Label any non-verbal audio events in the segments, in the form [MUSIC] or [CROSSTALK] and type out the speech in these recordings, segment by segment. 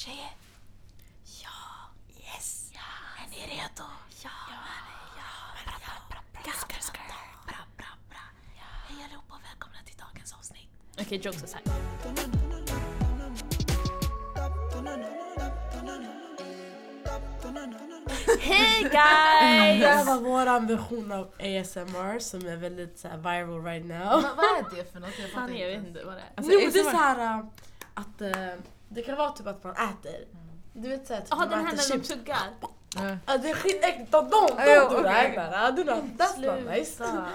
Tjejer? Ja. Yes. Ja. Är ni redo? Ja. Ja. Bra, bra, bra, bra. Ganska bra. Bra, bra, bra. Hej allihopa och välkomna till dagens avsnitt. Okej, jokes aside. Hej [LAUGHS] Det här guys! var vår version av ASMR som är väldigt så här, viral right now. Men vad är det för något? Jag Fan, jag vet inte. vad det är. Alltså, jo, det är så här äh, att äh, det kan vara typ att man äter. Du vet såhär, typ Jaha, man den här när de tuggar. Ja, det är skitäckligt. That's not nice. Sluta.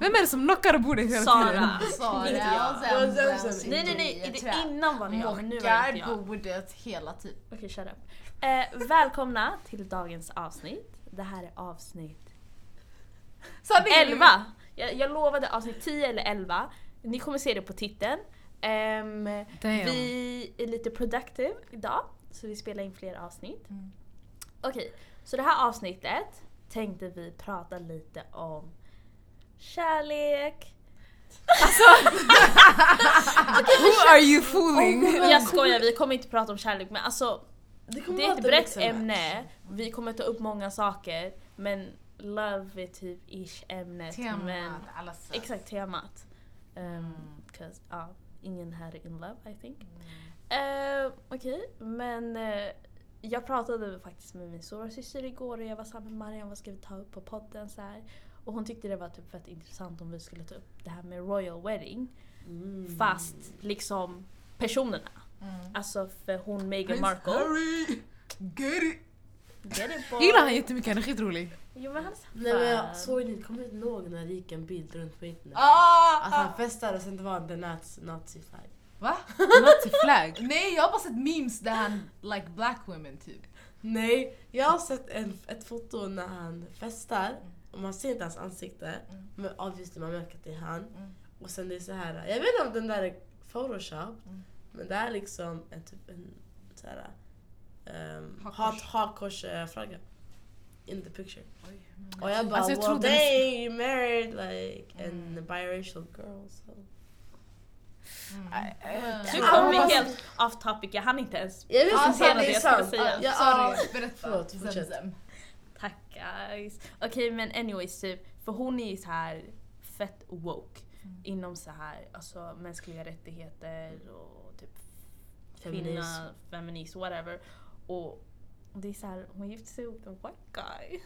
Vem är det som knockar bordet hela tiden? Sara. Sara. Inte jag. och sen Nej nej nej, det innan var det jag men nu var det inte jag. bordet hela tiden. Okej, shut up. Eh, välkomna till dagens avsnitt. Det här är avsnitt. 11! Jag, jag lovade avsnitt 10 eller 11. Ni kommer se det på titeln. Damn. vi är lite productive idag, så vi spelar in fler avsnitt. Mm. Okej, så det här avsnittet tänkte vi prata lite om kärlek. [LAUGHS] Who are you fooling? Jag skojar, vi kommer inte prata om kärlek men alltså Det, kommer det är ett brett liksom ämne. Vi kommer ta upp många saker men love är typ ish ämnet. Men, Temat, alla sätt. exakt temat. Um, Mm. 'cause, ja, ingen här är in love I think. Eh, Okej, men eh, jag pratade faktiskt med min stora syster igår och jag var såhär med Mariam vad ska vi ta upp på podden så här. Och hon tyckte det var typ fett intressant om vi skulle ta upp det här med royal wedding. Mm. Fast liksom personerna. Mm. Alltså för hon Meghan Prince Markle. Harry! Get it! Get it, boy. Jag gillar han jättemycket, han är skitrolig. Jo men han är Nej men jag såg ni, kommer inte ihåg när det gick en bild runt på internet? Ah, Att ah. han festade och sen det var the nazi, nazi flag. Va? [LAUGHS] Nazi flag. Nej jag har bara sett memes där han like black women typ. Nej, jag har sett en, ett foto när han festar och man ser inte hans ansikte. Mm. Men obviously man märker att det är han. Mm. Och sen det är så här. jag vet inte om den där är photoshop. Mm. Men det är liksom en typ en så här, um, Hakkors. hat, hakkorsflagga. In the picture. Och jag bara Alltså, jag well they you married like Mm. an biracial girl. So. Mm. Du kom vi helt off topic, jag hann inte ens om det jag skulle säga. Ja, Sorry, berätta. Förlåt, fortsätt. Tack guys. Okej men anyways typ, för hon är ju så här fett woke Mm. inom så här alltså mänskliga rättigheter och typ Feminism. kvinna, feminism, whatever. Och det är så här, hon gifte sig med en white guy.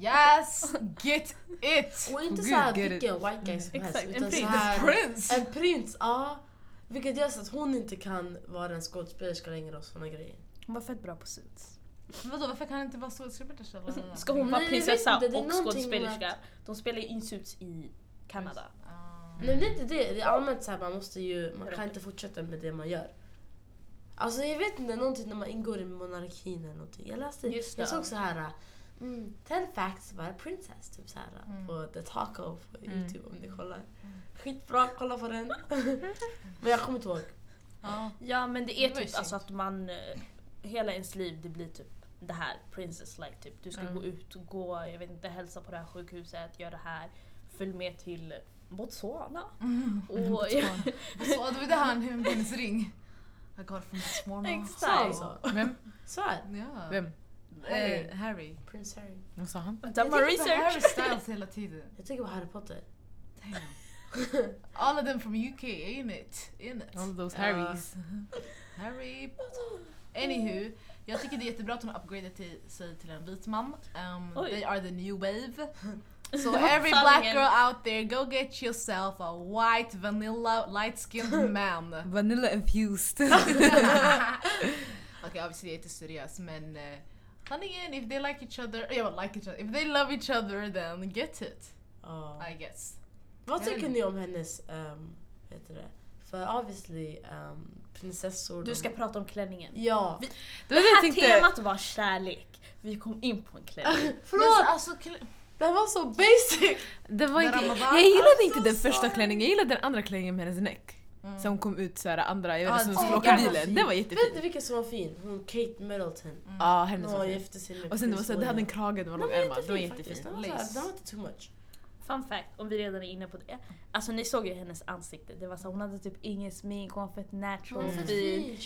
Yes! Get it! [LAUGHS] Och inte såhär get it. vilken white guy som helst. Exakt, en prins. En prins, ja. Vilket gör så att hon inte kan vara en skådespelerska längre och såna grejer. Hon var fett bra på Suits. Vadå varför kan han inte vara skådespelerska? [LAUGHS] Ska hon vara prinsessa och skådespelerska? De spelar ju in Suits i Kanada. Ah. Nej det är inte det, det är allmänt såhär man måste ju, man kan inte fortsätta med det man gör. Alltså jag vet inte, någonting när man ingår i monarkin eller någonting. Jag läste, Just jag det. såg så här. Mm, 10 facts about a princess, typ så här Mm. på The Taco på Mm. youtube om ni kollar. Skitbra, kolla på den. [LAUGHS] Men jag kommer inte ihåg. Ja. Ja men det är Det typ alltså att man, eh, hela ens liv det blir typ det här princess like typ. Du ska Mm. gå ut och gå, jag vet inte, hälsa på det här sjukhuset, göra det här. Följ med till Botswana. Och, Så det var det han hennes ring. I got it from Botswana. Exakt. Så? Vem? Svär. Ja. Vem? Harry. Eh, Harry. Prins Harry. Vad sa han? Done Jag my tänker på Harry research. Styles hela tiden. Jag tänker på Harry Potter. Damn. All of them from UK, ain't it? In it. All those. Harrys. Harry Potter. Anywho, jag tycker det är jättebra att hon upgradear till, sig till en vit man. Um, they are the new wave. So [LAUGHS] every black girl out there, go get yourself a white vanilla light skinned [LAUGHS] man. Vanilla infused. [LAUGHS] Okej, obviously jag är inte seriös men uh, sanningen, if they like each other, yeah, like each other, if they love each other then get it. Ja. I guess. Vad tycker ni om hennes, um, heter det? För obviously um, prinsessor. Du de- ska prata om klänningen. Ja. Vi- Det Det här tänkte. temat var kärlek. Vi kom in på en klänning. Men Förlåt! alltså, kl- Den var så basic! Det var inte, jag gillade inte den första klänningen, jag gillade den andra klänningen med hennes näck. Mm. Som kom ut såhär andra, jag vet Ah, inte, som den skulle åka bilen. Den var Vet du jättefin. vilken som var fin? Hon Kate Middleton. Mm. Ja, hennes Hon var fin. Och sen det var Prince så, det hade en krage, det var Den långärmad. Det var jättefin jättefin. Den var, så här, Lace. den var inte too much. Fun fact, om vi redan är inne på det. Alltså ni såg ju hennes ansikte. Det var så, hon hade typ ingen smink, hon var fett natural, fin.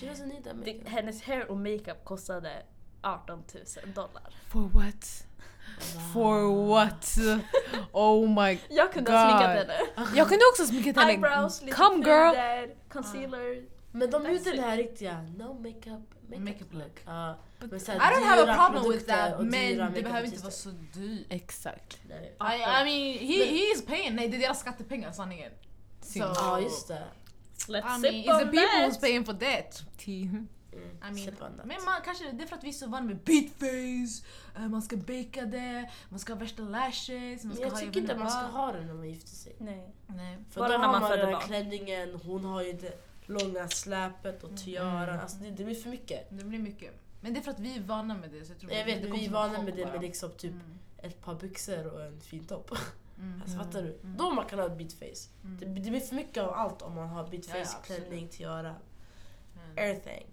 Det, makeup. hennes hair och makeup kostade 18 000 dollar. For what? For what? Oh my... Jag kunde ha God. sminkat henne. Jag kunde också sminkat henne. Eyebrows, lite Come girl! puder, concealer. Men de gjorde den här riktiga no makeup, makeup, Makeup look. Ja, men så I don't have a problem with that men det behöver inte vara så dyrt. Exakt. Nej. I, I mean, he, he is paying. Nej, det är deras skattepengar sanningen. Synd. So- Ja just det. Let's I mean, it's the people who's paying for that. Mm. I mean, men man, kanske det är för att vi är så vana med beatface, eh, man ska baka det, man ska ha värsta lashes, man ska jag ha tycker inte vet man ska ha det när man gifter sig. Nej. Nej. För Bara då när har man man föder den här klänningen, hon har ju det långa släpet och tiaran. Mm. Alltså det, det blir för mycket. Det blir mycket. Men det är för att vi är vana med det. Så jag, tror Jag vet, det vi är vana med det bara. med liksom typ Mm. ett par byxor och en fin topp. Mm. [LAUGHS] Alltså, fattar du? Mm. Då man kan ha ett beatface. Mm. Det, det blir för mycket av allt om man har beatface, Ja, klänning, tiara, Mm. everything.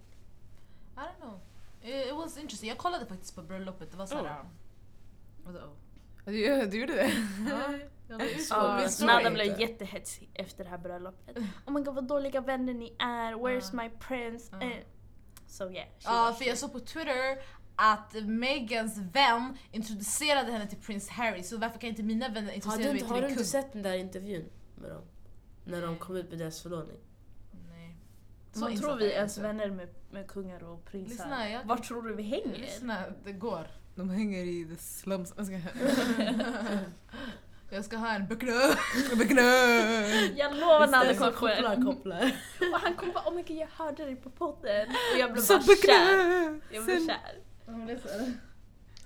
Know. It, was interesting. Jag kollade faktiskt på bröllopet. Det var såhär... Oh. Du, du gjorde det? Ja, [LAUGHS] på min story. Nada blev jättehetsig efter det här bröllopet. [LAUGHS] Oh my god vad dåliga vänner ni är, where's Ja. my prince? Ja. Eh. So yeah. Ja, för jag såg på Twitter att Megans vän introducerade henne till prins Harry, så varför kan inte mina vänner introducera du, mig till har du inte kung? sett den där intervjun med dem? När de kom ut med deras förlovning. Nej. Så tror vi ens vänner med, med kungar och prinsar? Lyssna, jag- Vart tror du vi hänger? Lyssna, det går. De hänger i the slums. Jag ska... [LAUGHS] Jag ska ha en. Böckna! Jag lovar Istället så kommer kopplar. Och han kommer bara oh my god jag hörde dig på podden. Och jag blev Så bara kär. Jag blev kär. Nej,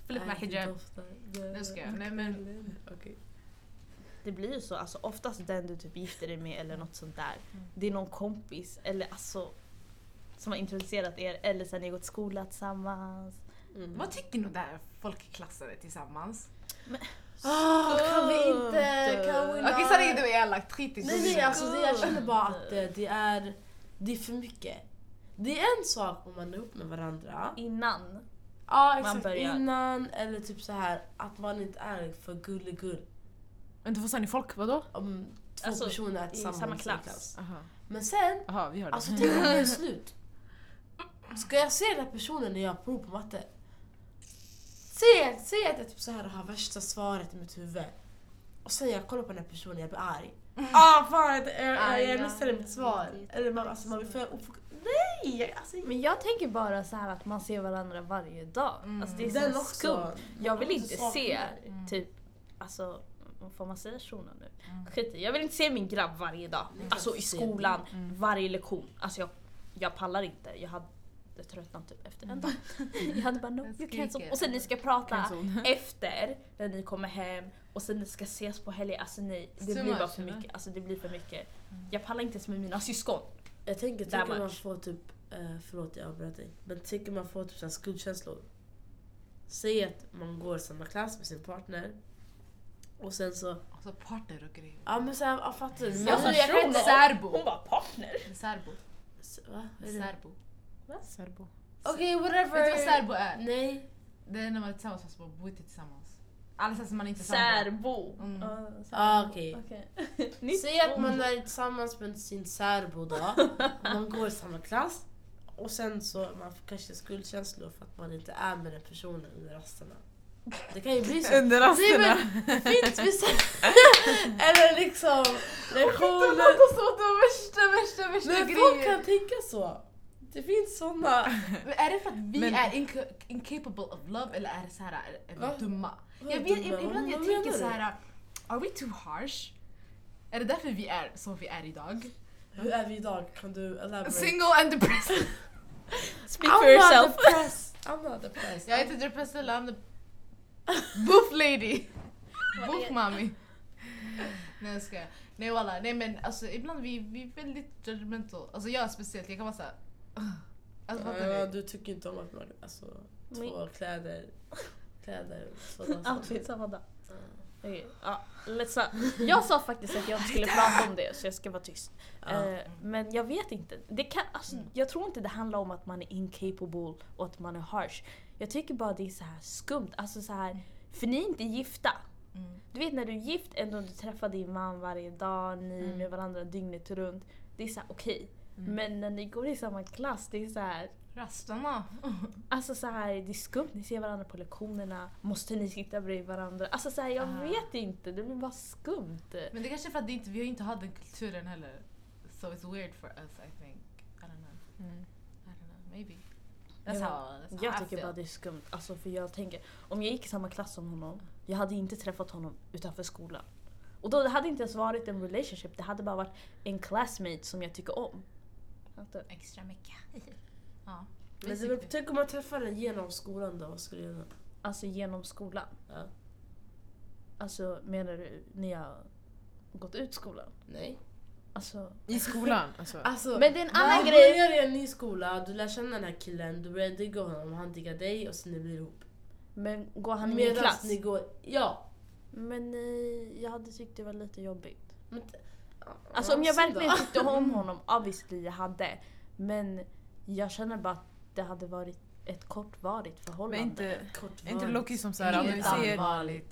det hijab. Nu ska jag. Nej men. Okej. Det blir ju så, alltså oftast den du typ gifter dig med eller något sånt där. Det är någon kompis eller alltså som har introducerat er eller sen ni har gått skola tillsammans. Mm. Vad tycker ni där folk klassade tillsammans? Ah, kan vi inte... Kan vi Okej sanningen du är elakt, skit i Nej nej alltså det, jag känner bara att det, det är det är för mycket. Det är en sak om man är ihop med varandra. Innan. Ja exakt innan eller typ så här att man inte är för gulligull. Vänta vad sa ni? Folk? Vadå? Om två Alltså, personer är i tillsammans samma i klass. Aha. Men sen, Aha, vi alltså tänk om det är slut. Ska jag se den här personen när jag har prov på matte? Säg, säg att jag typ så här har värsta svaret i mitt huvud. Och sen jag kollar på den här personen jag blir arg. [LAUGHS] Ah fan, jag, jag, jag, missade mitt svar. Eller man, alltså, man blir för ofok- Nej! Alltså, Men jag tänker bara så här att man ser varandra varje dag. Mm. Alltså det är den så också. skumt. Jag vill inte se det. Mm. typ, alltså får man säga shunon nu? Mm. Skit i, jag vill inte se min grabb varje dag. Alltså i skolan, Mm. varje lektion. Alltså jag, jag pallar inte. Jag hade tröttnat typ efter en dag. [LAUGHS] Jag hade bara no, you cancel. Och sen ni ska prata [LAUGHS] efter när ni kommer hem och sen ni ska ses på helger. Alltså nej, det Too blir bara för mycket. Alltså det blir för mycket. Jag pallar inte ens med mina syskon. Jag tänker, tänker man får typ, eh, förlåt jag avbröt dig, men tänker man får typ så här skuldkänslor. Säg att man går samma klass med sin partner och sen så, Alltså partner och grejer. ja men såhär, ja, fattar du? Alltså, jag kan shuno. inte... Särbo. Hon var partner. Särbo. Va? Vad är det? Särbo. Serbo. Okej whatever. Vet du vad särbo är? Nej. Det är när man är tillsammans fast man bor inte tillsammans. Säger att man inte är sambo. Särbo. Mm. Ja, särbo. Ah, okej. [LAUGHS] Säg att man är tillsammans med sin särbo då, [LAUGHS] man går i samma klass och sen så man får kanske skuldkänslor för att man inte är med den personen under rasterna. Det kan ju bli så. Under Det rasterna. [LAUGHS] Eller liksom lektioner. låter som att det var värsta, värsta, värsta Men folk kan tänka så. Det finns såna... Men Är det för att vi Men- är inca- incapable of love eller är det så här, är, vi dumma? Jag vet, ibland jag tänker så här. are we too harsh? Är det därför vi är som vi är idag? Hur är vi idag? Kan du elaborate? Single and depressed. [LAUGHS] Speak I'm for yourself. not depressed. I'm not depressed. Jag är inte depressed, I'm the boof lady. Boof mommy. Nej jag skojar. Nej walla, nej men alltså ibland vi, vi är väldigt judgmental. Alltså jag speciellt, jag kan vara såhär... Alltså Ja, ni? du tycker inte om att man alltså, två kläder, kläder sådana [LAUGHS] Outfit samma dag. Okej, ja, let's not. Jag sa faktiskt att jag inte skulle [LAUGHS] prata om det så jag ska vara tyst. Ja. Eh, men jag vet inte. Det kan, alltså, Mm. Jag tror inte det handlar om att man är incapable och att man är harsh. Jag tycker bara det är så här skumt. Alltså så här, för ni är inte gifta. Mm. Du vet när du är gift ändå du träffar din man varje dag, ni Mm. med varandra dygnet runt. Det är så här okej. Mm. Men när ni går i samma klass, det är så här Rastarna. [LAUGHS] Alltså så här, det är skumt, ni ser varandra på lektionerna. Måste ni sitta bredvid varandra? Alltså så här, jag Ah. vet inte, det blir bara skumt. Men det kanske är för att inte, vi har inte haft den kulturen heller. So it's weird for us I think. I don't know. Mm. I don't know. Maybe. Jag That's vet- how, that's how Jag tycker feel. bara det är skumt. Alltså för jag tänker, om jag gick i samma klass som honom, jag hade inte träffat honom utanför skolan. Och då det hade inte ens varit en relationship, det hade bara varit en classmate som jag tycker om. Du? Extra mycket. [LAUGHS] ja. Men det, tänk om man träffar den genom skolan då, vad skulle du göra? Alltså genom skolan. Ja. Alltså menar du ni har gått ut skolan? Nej. Alltså, I skolan alltså. [LAUGHS] Alltså, Men det är en annan du grej. börjar i en ny skola, du lär känna den här killen, du börjar digga honom, han diggar dig och sen ni blir ihop. men går han i min klass? ni går... Ja. Men eh, jag hade tyckt det var lite jobbigt. Men, Alltså om jag verkligen tyckte om honom, obviously jag hade. Men jag känner bara att det hade varit ett kortvarigt Men förhållande. inte, Kort är inte Loki som såhär, om vi säger...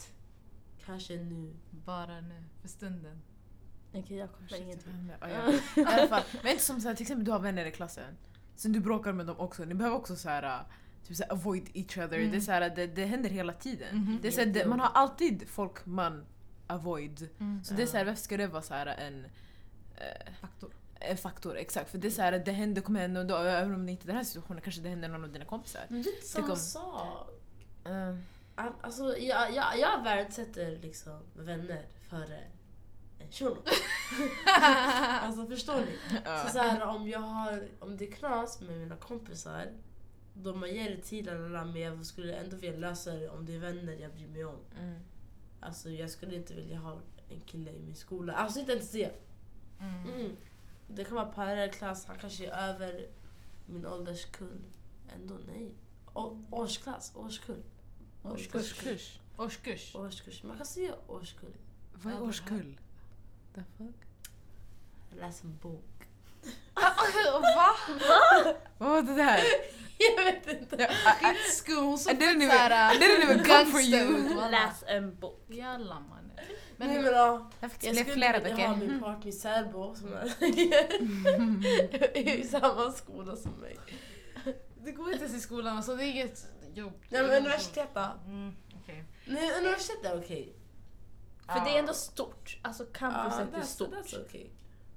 Kanske nu. Bara nu, för stunden. Okej jag kommer ingenting. Ja, ja. Men inte som såhär, till exempel du har vänner i klassen. Sen du bråkar med dem också. Ni behöver också såhär, typ såhär avoid each other. Mm. Det, är såhär, det, det händer hela tiden. Mhm. Det är såhär, det, man har alltid folk man avoid. Mm. Så det är såhär, varför ska det vara såhär en, eh, Faktor. en faktor? Exakt, för det är såhär, det händer, kommer hända, och då, även om det inte är den här situationen kanske det händer någon av dina kompisar. Men det är inte Tänk samma om- sak. Eh, Al- Alltså, jag, jag, jag värdesätter liksom vänner före en shuno. [LAUGHS] alltså förstår ni? ja. Så, så här, om jag har, om det är knas med mina kompisar, då man ger det tid, men jag skulle ändå vilja lösa det om det är vänner jag bryr mig om. Mm. Alltså jag skulle inte vilja ha en kille i min skola. Alltså inte ens det. Mm. Mm. Det kan vara parallellklass, han kanske är över min ålderskull. Ändå nej. Å- årsklass, årskull. Årskurs. Årskurs. Årskurs. Årskurs. Man kan säga årskull. Vad är årskull? The fuck? Jag läser en bok. [LAUGHS] Va? Vad var det där? [LAUGHS] jag vet inte. Ja, I, I, Skum, hon I såg even, såhär I didn't even come for you. Läs en bok. Jalla mannen. Men, Men nej, men, ja, Jag skulle flera inte vilja ha min partner särbo som är [LAUGHS] [LAUGHS] i samma skola som mig. det går inte ens i skolan, alltså det är inget jobb. Nej men universitet då? Mm, okej. Nej universitet är okej. För det är ändå stort. Alltså campuset är that's, stort. that's okay.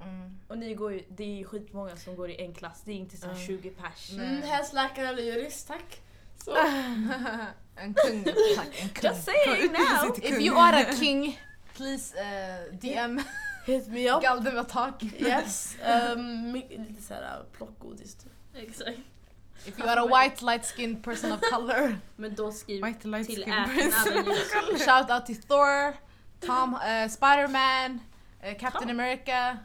Mm. Och ni går ju, det är ju skitmånga som går i en klass. Det är inte så Mm. 20 pers. Mm, helst läkare eller jurist tack. Så. [LAUGHS] en kung, tack. En kung. Just saying now! If you are a [LAUGHS] king, please uh, DM Hit me up. Galdem attack. Yes. Um, lite såhär plockgodis typ. Exakt. If you are a white light skinned person of color, [LAUGHS] Men då skriv White light till shout out to Thor, Tom, uh, Spider-Man, uh, Captain America.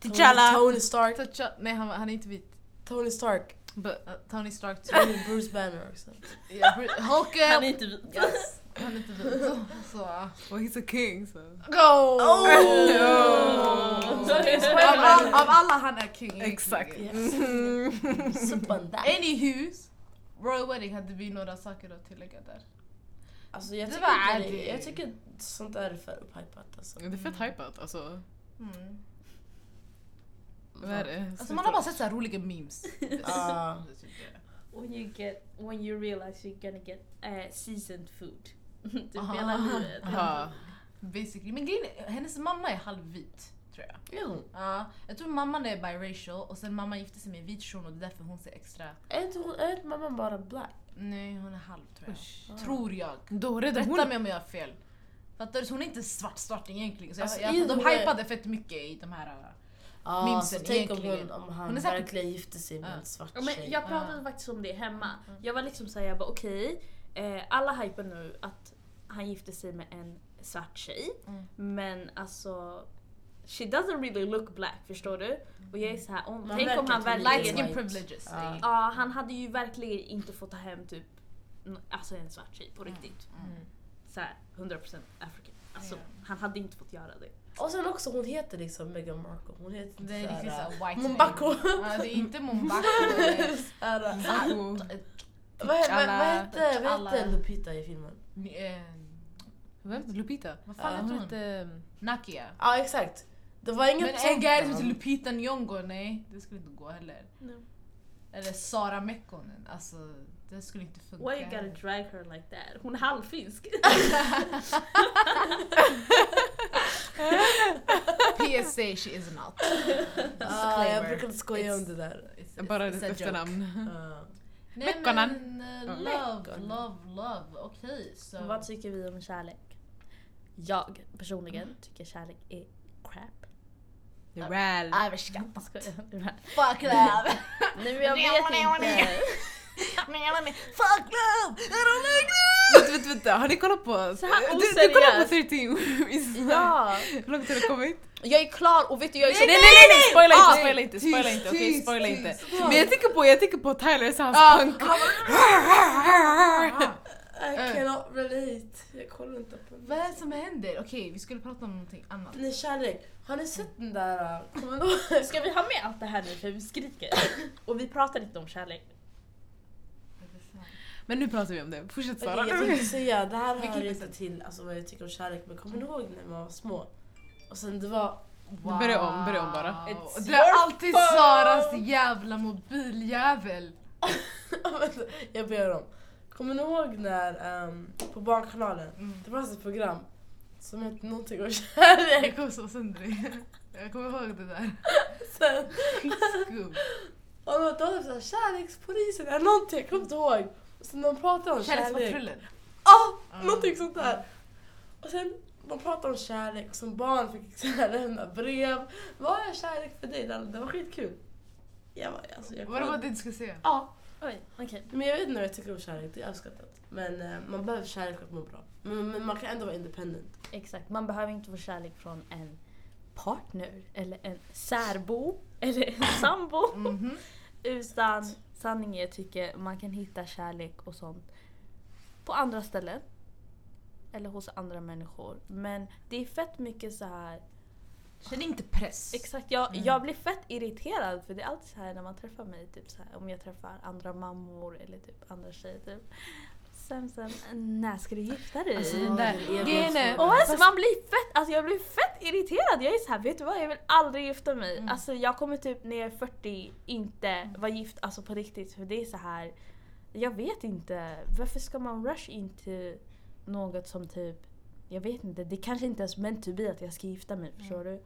Tony, T'Challa. Tony Stark. Nej han, han är inte vit. Tony Stark. But, uh, Tony Stark. too. Tony Bruce Banner också. Yeah, Bru- Hulk. uh, Han är inte vit. Yes. Han är inte vit. [LAUGHS] Så, uh, Well he's a king so. Go! Oh! av, all, av alla han är king. Exakt. Yes. [LAUGHS] Där. Anywhos, Royal Wedding hade vi några saker att tillägga där. Alltså jag Det tycker, var det, det. jag tycker sånt där är för upphypat alltså. Det är fett hypat alltså. Mm. Vad är det? Alltså man har bara sett så här roliga memes. [LAUGHS] Ah. When you get, when you realize you're gonna get uh, seasoned food. [LAUGHS] typ Aha. hela livet. Aha. Basically. Men grejen är, hennes mamma är halvvit. Tror jag. Jo. Ja, jag tror mamman är biracial och sen mamma gifte sig med en vit shuno och det är därför hon ser extra... Är inte hon- är inte mamman bara black? Nej hon är halv tror jag. Usch. Tror jag. Då Rätta hon... mig om jag har fel. Fattar du? Så hon är inte svart svart egentligen. Så jag, Alltså, jag, i- de hypade fett mycket i de här... uh, Ja, Mimsen så tänk om, hon, om han Hon är säkert- verkligen gifte sig med Ja. en svart Ja, men jag pratade Ah. faktiskt om det hemma. Jag var liksom såhär, jag bara okej, eh, alla hypar nu att han gifte sig med en svart tjej. Mm. Men alltså, she doesn't really look black, förstår du? Och jag är såhär, om, tänk om verkar han inte lite Light verkligen... skin privileges. Ja. det- Ja, han hade ju verkligen inte fått ta hem typ alltså en svart tjej på riktigt. Mm. Såhär 100% African. Alltså, Ja. han hade inte fått göra det. Och sen också, hon heter liksom Meghan Markle. Hon heter Det är inte riktigt såhär... såhär white Mombako. Ja, det är [LAUGHS] inte Mombako. [LAUGHS] Mombako. vad, vad, vad T'Challa. hette, hette Lupita i filmen? Eh, Vem? Lupita? Vad fan heter hon? hette... Nakia. Ja exakt. Det var inget Men en guy som heter Lupita Nyong'o, nej det skulle inte gå heller. Eller Sara Mekkonen, alltså det skulle inte funka. Why you gotta drag her like that? Hon är halvfinsk. PSA she is not. Ah, jag brukade skoja om It's- det där. It's- Bara it's ditt a joke. efternamn. Nej Mekkonen. men Ja. love, love, love. Okej så... Vad tycker vi om kärlek? Jag personligen tycker kärlek är crap. Är väl. Överskattat. Fuck love! [LAUGHS] Nej men jag vet inte. [LAUGHS] Fuck love! I don't like Vänta, vänta, vänta. Har ni kollat på... Så här du, du kollar på oseriöst. 13 Is- Ja! [LAUGHS] Hur långt har det kommit? Jag är klar och vet du jag är så... Nej nej nej! nej. Spoila Ah, inte, spoila inte, spoila inte, okej tyst, spoila inte. Men jag tänker på, jag tänker på Tyler hans Ah, punk. I Eh. cannot relate. Jag kollar inte på Vad är det som händer? Okej, vi skulle prata om någonting annat. Nej kärlek, har ni sett den där... uh, Kommer ni ihåg? [LAUGHS] Ska vi ha med allt det här nu för vi skriker? Och vi pratar inte om kärlek. Men nu pratar vi om det, fortsätt Sara. Okej, jag tänkte säga, det här Vi hör inte till alltså, vad jag tycker om kärlek men kommer ni ihåg när man var små? Och sen det var... Börja om, börja om bara. It's Det är alltid your Saras jävla mobiljävel. [LAUGHS] Jag ber om. Kommer ni ihåg när ehm, på Barnkanalen, Mm. det fanns ett program som hette någonting om [LAUGHS] kärlek. så sönder dig. Jag kommer ihåg det där. [LAUGHS] Sen, Skum. och det var typ såhär, kärlekspolisen eller någonting, jag kommer inte ihåg. Och sen de pratade om kärlek. Kärlekspatrullen. Ja, Ja. någonting sånt där. Och sen de pratade om kärlek och som barn fick lämna brev. Vad är kärlek för dig? Det var skitkul. Jag var, alltså, jag Vad var det du skulle säga? Ja, Oj, okej. men jag vet inte vad jag tycker om kärlek, det är uppskattat. Men eh, man behöver kärlek för att må bra. Men, men man kan ändå vara independent. Exakt, man behöver inte få kärlek från en partner eller en särbo eller en [COUGHS] sambo. Mhm. Utan sanningen jag tycker man kan hitta kärlek och sånt på andra ställen. Eller hos andra människor. Men det är fett mycket så här. Känn inte press. Exakt, jag, Mm. jag blir fett irriterad för det är alltid så här när man träffar mig, typ så här, om jag träffar andra mammor eller typ andra tjejer. Typ. Sen, sen, när ska du gifta dig? Alltså den där, är- så- Och alltså, man blir fett, alltså jag blir fett irriterad. Jag är så här, vet du vad? Jag vill aldrig gifta mig. Mm. Alltså jag kommer typ när jag är 40 inte vara gift alltså på riktigt. För det är så här. Jag vet inte. Varför ska man rush into något som typ jag vet inte, det kanske inte ens meant to be att jag ska gifta mig, förstår du?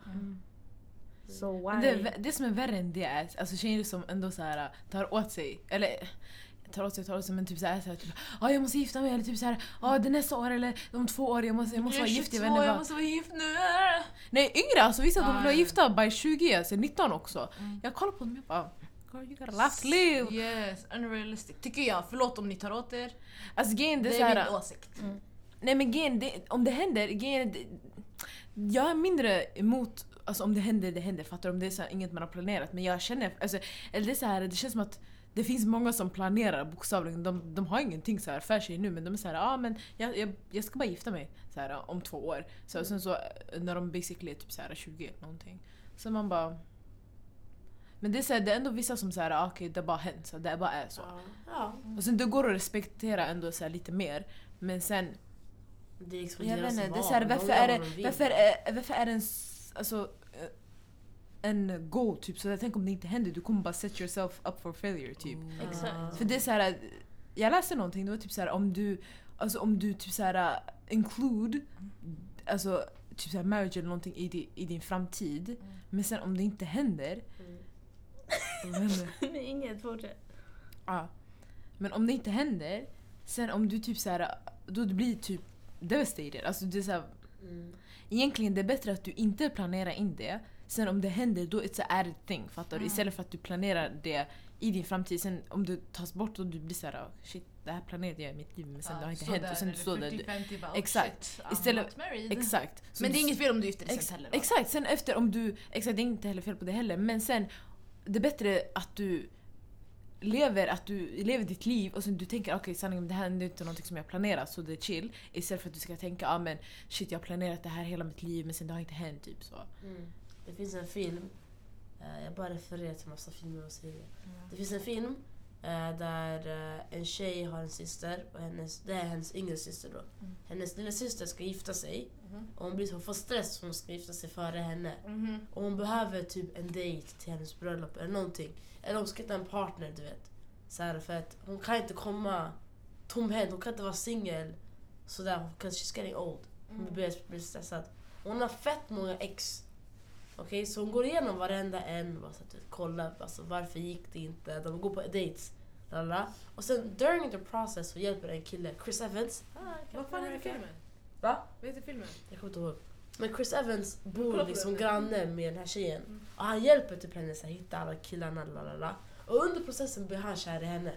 Så why? Men Det, det som är värre än det är alltså tjejer som ändå så här tar åt sig, eller tar åt sig tar åt sig men typ såhär, så här, typ, ah, jag måste gifta mig eller typ såhär, ah, det är nästa år eller om två år jag måste, jag måste vara gift. Jag inte jag måste vara gift nu. Nej yngre alltså vissa de Ah, vill vara gifta by 20, alltså 19 också. Mm. Jag kollar på dem och bara Girl, you got a life to live. Yes, unrealistic. Tycker jag. Förlåt om ni tar åt er. Alltså det Det är är såhär, min åsikt. Nej men grejen, det, om det händer, grejen, det, jag är mindre emot Alltså om det händer, det händer. Fattar du? Om det är så här, inget man har planerat. Men jag känner, alltså, eller det är så här, det känns som att det finns många som planerar bokstavligen. De, de har ingenting så här för sig nu men de är så här, ah, men jag, jag, jag ska bara gifta mig så här, om två år. Så, Sen så när de basically är typ så här 20 eller någonting. Så man bara... Men det är, så här, det är ändå vissa som säger ah, okej det har bara hänt, så det bara är så. Ja, ja. Och sen det går att respektera ändå så lite mer. Men sen Det är liksom jag vet deras inte, det är så här, varför, är det, varför, är, varför är det en, alltså, eh, en goal typ? Så jag tänker om det inte händer, du kommer bara set yourself up for failure typ. Exakt. För det är så här, jag läste någonting, det var typ så här, om du, alltså om du typ så här include, alltså typ så här marriage eller någonting i, di, i din framtid, men sen om det inte händer, Mm. vad händer? [LAUGHS] Inget, fortsätt. Ja. Men om det inte händer, sen om du typ så här, då du blir typ devastated. Alltså det är så här, Mm. egentligen det är bättre att du inte planerar in det. Sen om det händer, då it's a added thing. Fattar du? Istället för att du planerar det i din framtid. Sen om du tas bort och du blir såhär oh, shit, det här planerade jag i mitt liv men sen det har inte hänt. Och sen du står där. Exakt. Istället- Exakt. Så Men det är du- inget fel om du gifter dig Ex sen heller. va? exakt, sen efter om du... Exakt, det är inte heller fel på det heller. Men sen, det är bättre att du lever, att du lever ditt liv och sen du tänker okej sanningen det här är inte någonting som jag planerat så det är chill. Istället för att du ska tänka ah, men shit jag har planerat det här hela mitt liv men sen det har inte hänt typ så. Mm. Det finns en film, eh, jag bara refererar till massa filmer och serier. Det finns en film där eh, en tjej har en syster och hennes, det är hennes yngre syster då. Mm. Hennes lilla syster ska gifta sig Mhm. och hon, blir, hon får stress för hon ska gifta sig före henne. Mhm. Och hon behöver typ en dejt till hennes bröllop eller någonting. Eller hon ska hitta en partner du vet. Så här, för att hon kan inte komma tomhänt, hon kan inte vara singel sådär. Because she's getting old. Hon börjar bli stressad. Hon har fett många ex. Okej, så hon går igenom varenda en. Bara så att, du vet, kolla alltså, varför gick det inte. De går på dates. Lala. Och sen during the process så hjälper en kille, Chris Evans. Vad fan heter filmen? Va? Vad heter filmen? Jag kommer inte ihåg. Men Chris Evans bor liksom granne med den här tjejen. Och han hjälper typ henne att hitta alla killarna. Lalala. Och under processen blir han kär i henne.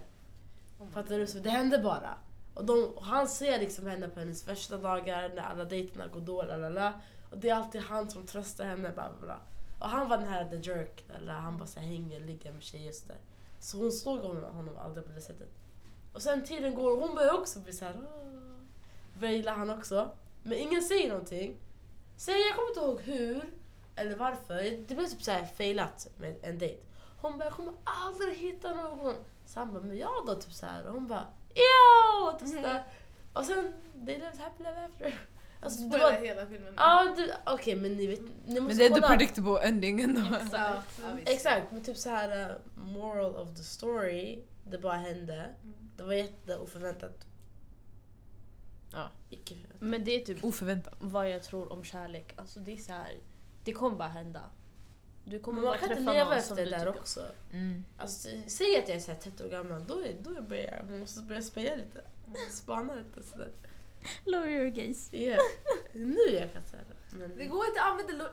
Fattar du? Så det hände bara. Och, de, och han ser liksom henne på hennes första dagar när alla dejterna går dåligt. Och det är alltid han som tröstar henne. Bla, bla, bla. Och han var den här the jerk. Eller han bara så hänger, ligger med tjejer och så där. Så hon såg honom, honom aldrig på det sättet. Och sen tiden går och hon börjar också bli såhär... Börjar gilla han också. Men ingen säger någonting. Så jag kommer inte ihåg hur eller varför. Det blev typ såhär failat med en dejt. Hon bara, jag kommer aldrig hitta någon. Så han bara, men jag då? Typ såhär. Och hon bara, ja! Typ sådär. Och sen, they lived happily ever after. Alltså, det Spoila var, hela filmen. ja, du- okej men ni vet, ni måste Men det är the kolla. predictable ending ändå. Ja, ja, visst. Exakt, men typ så här uh, moral of the story, det bara hände. Mm. Det var jätteoförväntat. Ja. Icke förväntat. Men det är typ Oförväntat. vad jag tror om kärlek. Alltså det är så här, det kommer bara hända. Du kommer man kan inte leva efter det där också. Mm. Alltså, säg att jag är så här 30 år gammal, då, är, då börjar jag, man måste börja speja lite. Spana lite sådär. [LAUGHS] Lower your gaze. Yeah. Nu jag kan säga det. Men, Det går inte att använda lo-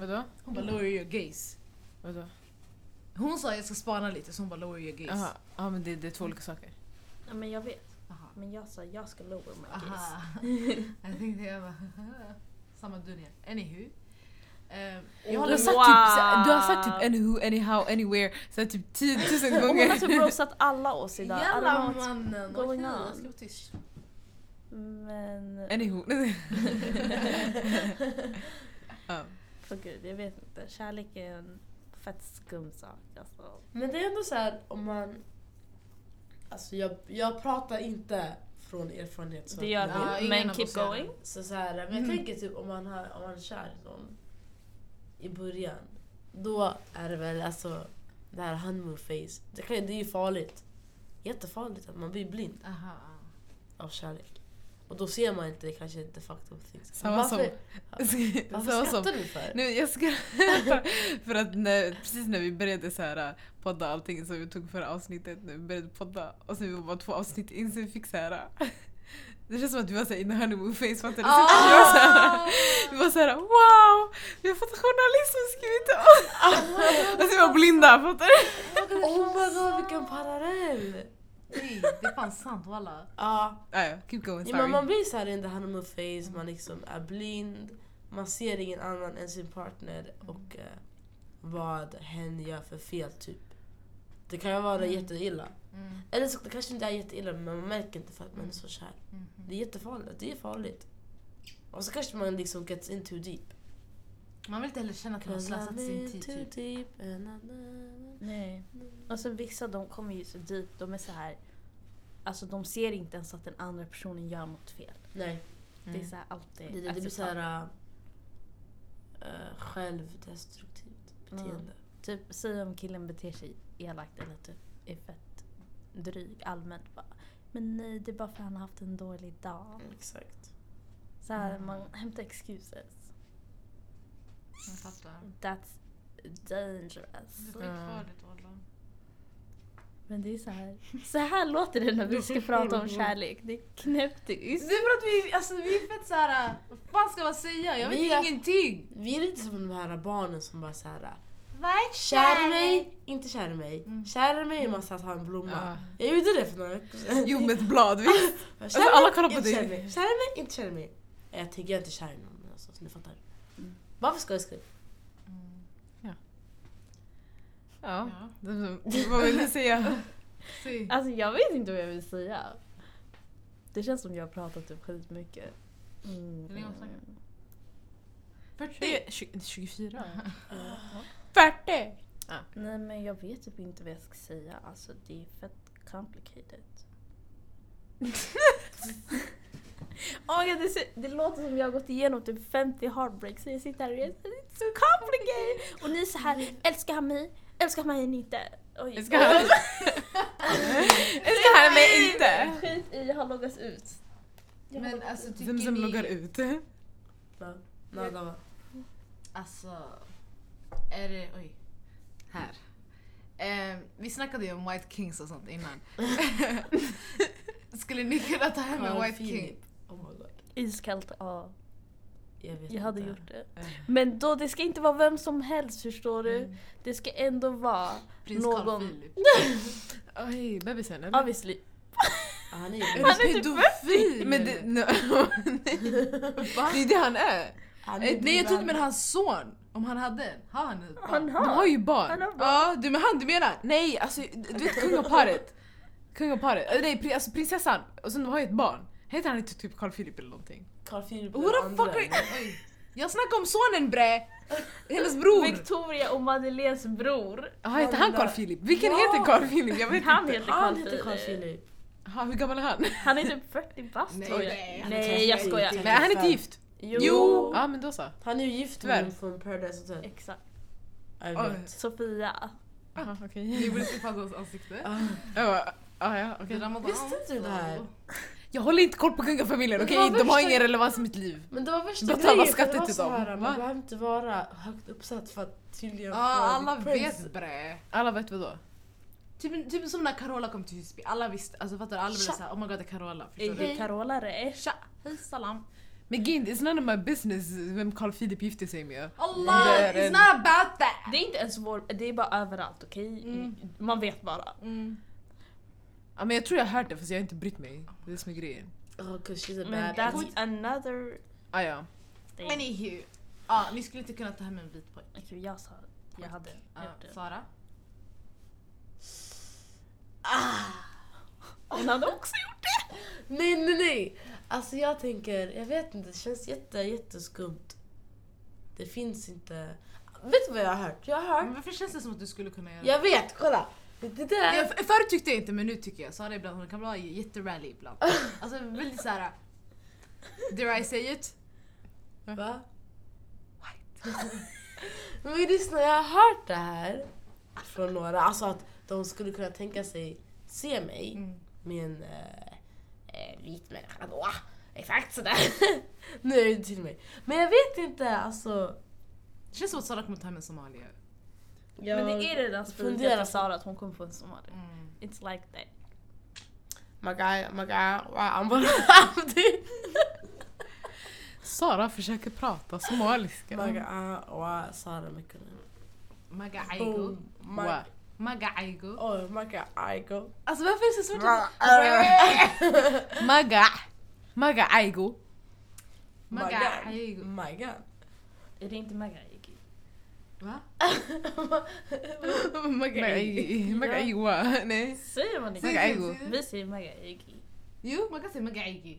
Vadå? Hon bara lower your gaze. Vadå? Hon sa jag ska spana lite så hon bara lower your gaze. Jaha, ja men det, det är två olika saker. Ja, men jag vet. Aha. Men jag sa jag ska lower my gaze. Aha. [LAUGHS] jag tänkte jag bara [LAUGHS] samma dunja. Anywho. Eh, jag Du har, håller sagt Wow. typ, du har sagt typ anywho, anyhow, anywhere så typ 10 000 Och hon har typ gånger. roastat alla oss idag. Jalla mannen! going on? jag ska vara tyst. Men... Anywho. [LAUGHS] ja. För gud, jag vet inte. Kärlek är en fett skum sak. Alltså. men det är ändå så här om man... Alltså jag, jag pratar inte från erfarenhet. Så Det gör Ja, ingen Men keep going. Så, så här, men jag tänker typ om man, har, om man är kär i någon i början, då är det väl alltså det här honeymoon phase. Det, kan, det är ju farligt. Jättefarligt att man blir blind Aha. av kärlek. Och då ser man inte kanske fucked up things. Samma varför, som- [LAUGHS] Varför Samma som skrattar du för? Nu, jag ska... [LAUGHS] för att när, precis när vi började så här, äh, podda allting som vi tog förra avsnittet, när vi började podda och sen vi var bara två avsnitt in så vi fick så här. äh, [LAUGHS] Det känns som att vi var såhär in the honeymoon face, fattar du? Ah! vi var såhär, vi var såhär wow! Vi har fått journalist som skrivit till oss! och så vi var blinda, fattar du? Oh my god vilken parallell! Nej, det är fan sant walla. Ja, Ah, ja, keep going, ja, sorry. men man blir så här in the honeymoon phase, man liksom är blind, man ser ingen annan än sin partner och eh, vad hen gör för fel typ. Det kan ju vara jätteilla. Mm. Eller så det kanske inte är jätteilla men man märker inte för att man är så kär. Mhm. Det är jättefarligt. Det är farligt. Och så kanske man liksom gets in too deep. Man vill inte heller känna att man har slösat sin tid. too Typ. Nej. Och så vissa de kommer ju så dit, de är så här. Alltså de ser inte ens att den andra personen gör något fel. Nej, Det är så här alltid det, det, det blir acceptabelt. såhär uh, självdestruktivt beteende. Typ säg om killen beter sig elakt eller typ är fett dryg allmänt bara. Men nej det är bara för att han har haft en dålig dag. Exakt. Så här, man hämtar excuses. Jag fattar. That's dangerous. Det är skitfarligt walla. Men det är så här. Så här låter det när vi ska [LAUGHS] prata om kärlek. Det är Det knäpptyst. är för att vi, alltså, vi är fett såhär, vad fan ska man säga? Jag vet Vi är- ingenting. Vi är lite som de här barnen som bara såhär Kär i mig, inte kär i mig. Mm. Kär i mig är man så att ha en blomma. Ja. Jag gjorde det för några veckor sedan. Jo med ett blad, visst? Kär Alltså, mig, alla kollar på inte dig. Kär i mig, inte kär i mig. Jag tänker jag är inte kär i någon alltså, så ni fattar. Varför ska jag skriva? Ja. Ja. Vad vill du säga? Säg. Alltså jag vet inte vad jag vill säga. Det känns som jag har pratat typ skitmycket. Mm. Hur länge har du snackat? Det 40? är tjugo- 24? 40! Nej men jag vet typ inte vad jag ska säga. Alltså det är fett complicated. [LAUGHS] oh, God, det, det låter som jag har gått igenom typ 50 heartbreaks så jag sitter här och är it's so complicated. Och ni är så här, älskar han mig? Älskar han mig inte? Oj. Älskar han- [LAUGHS] Älskar han mig inte? Skit i, har loggats ut. Men alltså tycker Vem som ni... loggar ut? Nada va? Alltså... Är det... Oj. Här. Eh, vi snackade ju om White Kings och sånt innan. [LAUGHS] [LAUGHS] Skulle ni kunna ta hem en White King? Oh my god. Iskallt, ja. Jag vet Jag hade inte. gjort det. Men då, det ska inte vara vem som helst förstår du. Det ska ändå vara Prins någon... Carl Philip. [LAUGHS] Oj, bebisen eller? Obviously. Ah, Han är [LAUGHS] Är ju Han är typ pedofil? Men det, [LAUGHS] no, det är det han är. han Eh, Nej jag trodde med hans son. Om han hade en. Har han ett barn? Han De har. har ju barn. Han har barn. Ja, du med han du menar? Nej, alltså du vet kungaparet. Kungaparet, nej alltså prinsessan och sen de har ju ett barn. Heter han inte typ Carl Philip eller någonting? Carl Philip What the fuck are? Oj. Jag snackar om sonen bre! Hennes bror! Victoria och Madeleines bror. Jaha, heter han Carl Philip? Vilken Ja. heter Carl Philip? Jag vet Han inte. heter Han Carl heter Carl Philip. Aha, hur gammal är han? Han är typ 40 bast Nej, tror jag. nej, han är Nej jag skojar. inte. Men är han inte gift? Jo. Jo. Ja men då så. Han är ju gift Tyvärr. med från Paradise Hotel. Exakt. Vet. Sofia. Aha, okej. Ni borde se Fazos ansikte. Ah. Ah, ja. Visste inte du det här? Jag håller inte koll på kungafamiljen, okej? det var De har ingen relevans i mitt liv. Men det var värsta Betala skatter det var till dem. här, Va? Man behöver inte vara högt uppsatt för att tydligen få alla vet bre. Alla vet vad då? Typ, typ som när Carola kom till Husby, alla visste, alltså fattar du? Alla blev såhär oh my god det är Carola. Förstår Hej du? Carola Resch. Tja, hej salam. Men Gind, it's none of my business vem Carl Philip gifte sig med. Allah, Det it's en- not about that! Det är inte ens vår, det är bara överallt okej? Mm. Man vet bara. Mm. Ja men jag tror jag har hört det fast jag har inte brytt mig. Det är det som är grejen. Oh, cause she's a Men bad that's another Ah, ja. thing. Anywho. Ja, ni skulle inte kunna ta hem en vit pojk. Okej, jag sa jag hade Ja, gjort det. Sara? Hon hade också gjort det! Nej nej nej! Alltså jag tänker, jag vet inte, det känns jätte, jätteskumt. Det finns inte... Vet du vad jag har hört? Jag har Men hört... varför känns det som att du skulle kunna göra det? Jag vet, kolla! Det där... Jag, förut tyckte jag inte men nu tycker jag. Sara ibland hon kan vara jätterally ibland. [LAUGHS] Alltså väldigt såhär... Dare I say it? Va? [LAUGHS] Men lyssna, jag har hört det här från några. Alltså att de skulle kunna tänka sig se mig Mm. med en eh, vit människa då. Exakt sådär. [LAUGHS] nu är det till mig. Men jag vet inte, alltså. Det känns som att Sara kommer ta hem en somalier. Jag Men det är redan funderar spikat på- Sara att hon kommer få en somalier. Mm. It's like that. Maga, maga, wa, ambara, abdi. Sara försöker prata somaliska. Maga, ah, wa, Sara Mekkonen. Maga aigo. Oh, Wa. ma- Maga aigo. Oh, maga, aigo. Alltså varför är det så svårt att... Maga. [LAUGHS] Maga aigo. Maga aigo. Maga. Är det inte Magaigi? Va? Maga aigo. Maga aigo. Nej. Säger man inte? Maga aigo. Vi säger Magaigi. Jo, man kan säga maga aigo.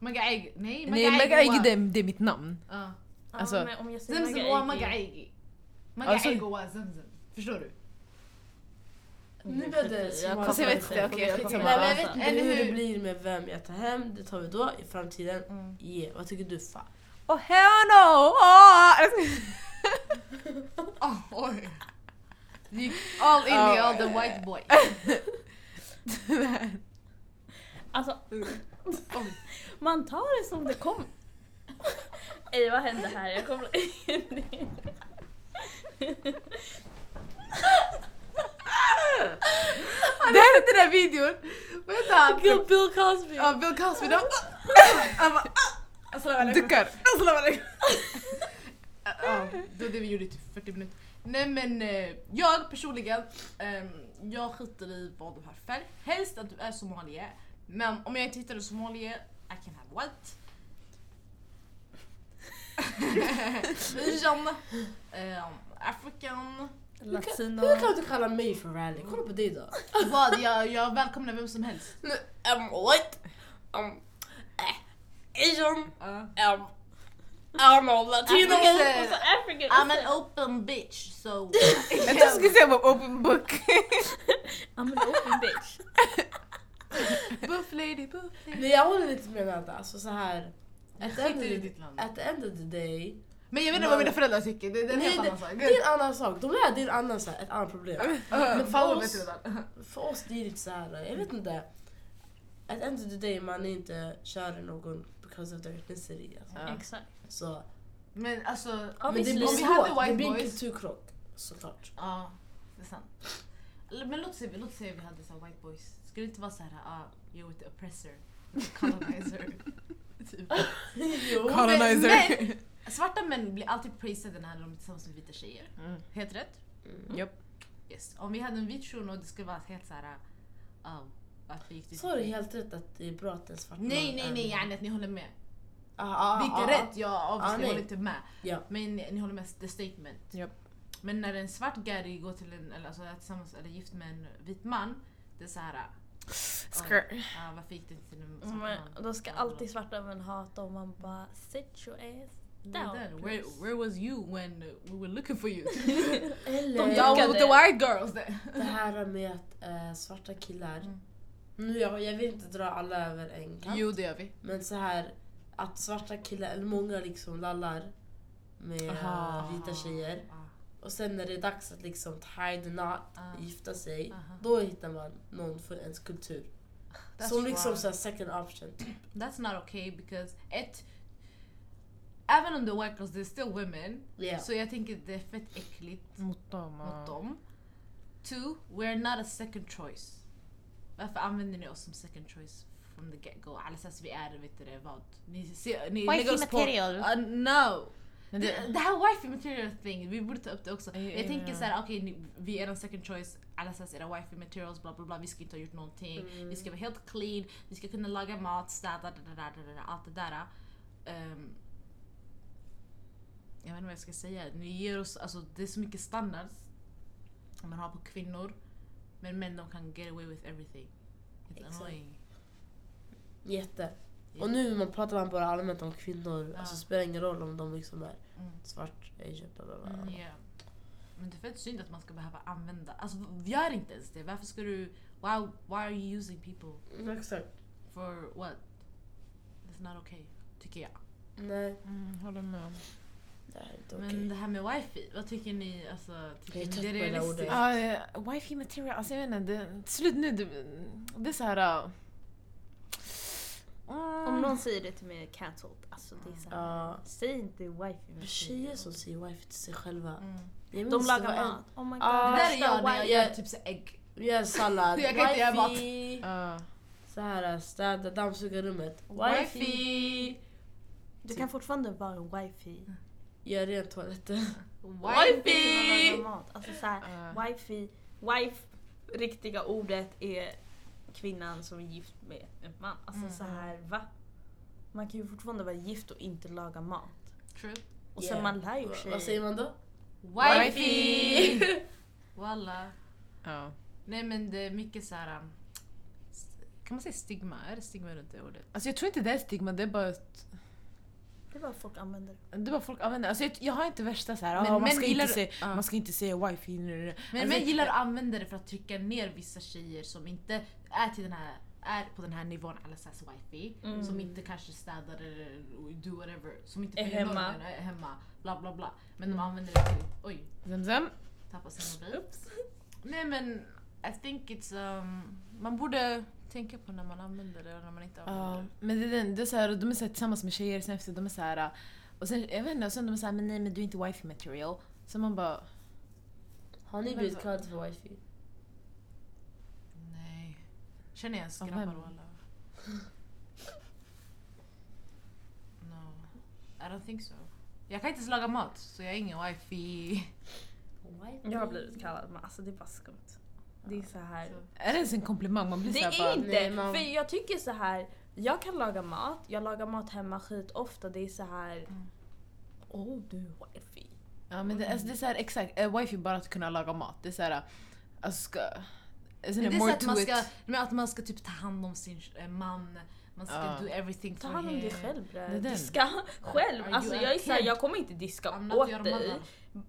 Maga aigo. Nej, maga Nej, Maga aigo. aigo det, det är mitt namn. Ja. Alltså- om jag säger Zemzem wa maga aigo. Maga Alltså- aigo wa zemzem. Förstår du? Nu blev det smart. Fast jag vet inte, okej, jag skitsamma. vet inte hur det blir med vem jag tar hem. Det tar vi då i framtiden. Mm. Yeah. Vad tycker du Fa? Oh hell no! Oh. Oh, [LAUGHS] oj. Du gick all in i all the white boy. [LAUGHS] Alltså, Oj. man tar det som det kommer. Ej, vad hände här? Jag kommer Har ni sett den där videon? Vad heter han? Bill, Bill Cosby! Ja, Bill Cosby. då. [LAUGHS] Han bara... Assalamu alaikum. Duckar. Assalamu alaikum. Ja, det var det vi gjorde i typ 40 minuter. Nej men eh, jag personligen, ehm, jag skiter i vad du har färg. Helst att du är somalier. Men om jag inte hittar en somalier, I can have white. Asian, ehm, African. Latino. Hur kan du kalla mig för rally? Kolla på dig då. Vad, jag, jag välkomnar vem som helst. I'm white. I'm eh, Asian. Ja. Um, Arnold, latino! Så African. [LAUGHS] I'm an open bitch so... Jag trodde du skulle säga open book. I'm an open bitch. buff lady, buff lady. Nej jag håller lite med Nanda, alltså så här. At the, Skit end of i the, ditt land. at the end of the day, Men jag vet inte vad mina föräldrar tycker, det, det är en Nej, helt annan sak. det är en annan sak. De där det är en annan, så här, ett annat problem. Men för fan oss-. För oss det är lite så här, jag vet inte. At the end of the day man är inte kär i någon because of their ethnicity. Alltså. Ja. Exakt. Så, Men alltså... men det blir Om vi hade svårt, det white blir en boys- kulturkrock såklart. Ja, det är sant. Men låt säga, låt säga vi hade så white boys. Skulle det inte vara så här, ah, you're with the oppressor, colonizer. typ. [LAUGHS] jo. Colonizer. Men, [LAUGHS] svarta män blir alltid praisade när de är tillsammans med vita tjejer. Mm. Helt rätt? Mm. Japp. Yes. Om vi hade en vit shuno det skulle vara helt så här, oh, varför gick du Så är det helt rätt att det är bra att en svart Nej nej är- nej, yani att ni håller med. Ah, ah, Det är inte ah, rätt, jag obviously Ah, håller inte med. Ja. Men ni håller med the statement. Japp. Men när en svart gary går till en, eller, alltså, är tillsammans, eller gift med en vit man, det är så här. Skirt. ah, varför gick du inte till en svart man? då ska alltid svarta män hata och man bara sit your ass down. where, where was you when we were looking for you? [LAUGHS] Eller De with the white girls det här med att eh, svarta killar, Mm. Nu jag, jag vill inte dra alla över en kant. Jo det gör vi. Men så här att svarta killar, eller många liksom lallar med Aha. vita tjejer. Och sen när det är dags att liksom tie the knot, Ah. gifta sig, då hittar man någon för ens kultur. That's Som liksom wrong. så second option. typ. That's not okay because ett, även om det är white girls, they're still women. Yeah. Så jag tänker det är fett äckligt Mot dem. mot dem. Two, we're not a second choice. Varför använder ni oss som second choice from the get go? Alldeles vi är, vet du det, vad? Ni, ser, ni lägger oss på... Uh, no! Det, det, det här wifey material thing, vi borde ta upp det också. Ja, Jag ja, tänker ja. såhär, okej ni- vi är en second choice, alla säger era wifey materials, bla bla bla, vi ska inte ha gjort någonting. Mm. Vi ska vara helt clean, vi ska kunna laga mat, städa, da, da, da, da, da, allt det där. Ehm, jag vet inte vad jag ska säga. Ni ger oss, alltså, det är så mycket standards man har på kvinnor. Men män de kan get away with everything. It's Exakt. annoying. Jätte. Och nu man pratar man bara allmänt om kvinnor, Ja. alltså det spelar ingen roll om de liksom är Mm. svart, asian, bla bla bla. Mm, yeah. Men det är fett synd att man ska behöva använda, alltså gör inte ens det. Varför ska du, why, why are you using people Mm, Exakt. for what? It's not okay, tycker jag. Nej, mm, håller med. Det är inte okej. Men det här med wifi, vad tycker ni? Alltså, tycker Jag är ni det är realistiskt? uh, wifi material, alltså jag vet inte, det, slut nu, det, det är såhär... Uh, Om någon säger det till mig cancelled, alltså det är såhär, Ja. säg inte wifi med Tjejer som säger wifi till sig själva. Mm. De lagar mat. Oh my god. Ah, Det där är jag när jag gör typ så ägg. Vi gör sallad, [LAUGHS] Jag kan inte göra mat. uh, Så här städa, dammsuga rummet. Wifi. Wifi! Du kan fortfarande vara en wifi. Gör rent toaletten. Wifi! Kunna laga mat. Alltså såhär, uh, wifi, wife, riktiga ordet är kvinnan som är gift med en man. Alltså Mm. så här, va? Man kan ju fortfarande vara gift och inte laga mat. True. Och Yeah. sen man lär ju sig. Vad säger man då? Wifi! Walla. [LAUGHS] ja. Nej men det är mycket så här. um, Kan man säga stigma? Är det stigma runt det ordet? Alltså jag tror inte det är stigma, det är bara att Det är bara folk använder det. det är bara folk använder. Alltså jag, jag har inte värsta såhär, Men ah, man, ska gillar- inte säga, ja. man ska inte säga wifi nu. Men Alltså, män gillar att använda det för att trycka ner vissa tjejer som inte är, till den här, är på den här nivån sägs wifi. Mm. Som inte kanske städar eller do whatever. Som inte Är hemma. normen, är hemma. Bla bla bla. Men de använder det till, oj, Zemzem. tappa sin mobil. Nej men I think it's, um, man borde tänka på när man använder det och när man inte använder Ja, det. men det är det är såhär, de är såhär tillsammans med tjejer sen efter, de är såhär och sen, jag vet inte, och sen de är såhär men nej men du är inte wifi material. Så man bara, Har ni blivit kallade för wifi? Nej. Känner jag ens grabbar vem? walla? [LAUGHS] No. I don't think so. Jag kan inte ens laga mat så jag är ingen wifi. wifi? Jag har blivit kallad men alltså det är bara skumt. Det är så här. Så. är det ens en komplimang? Man blir Det såhär är bara, inte, Nej, man- för jag tycker så här. Jag kan laga mat, jag lagar mat hemma skit ofta. Det är så här. Mm. Oh du wifi. ja men det, alltså, det är såhär exakt, äh, wifi bara att kunna laga mat. Det är såhär, alltså ska... Isn't Men det är så att man, ska, men att man ska typ ta hand om sin eh, man, Man ska Ja. do everything Ta hand om dig själv bre. Diska [LAUGHS] själv. Are Alltså jag är såhär, jag kommer inte diska åt dig. mother.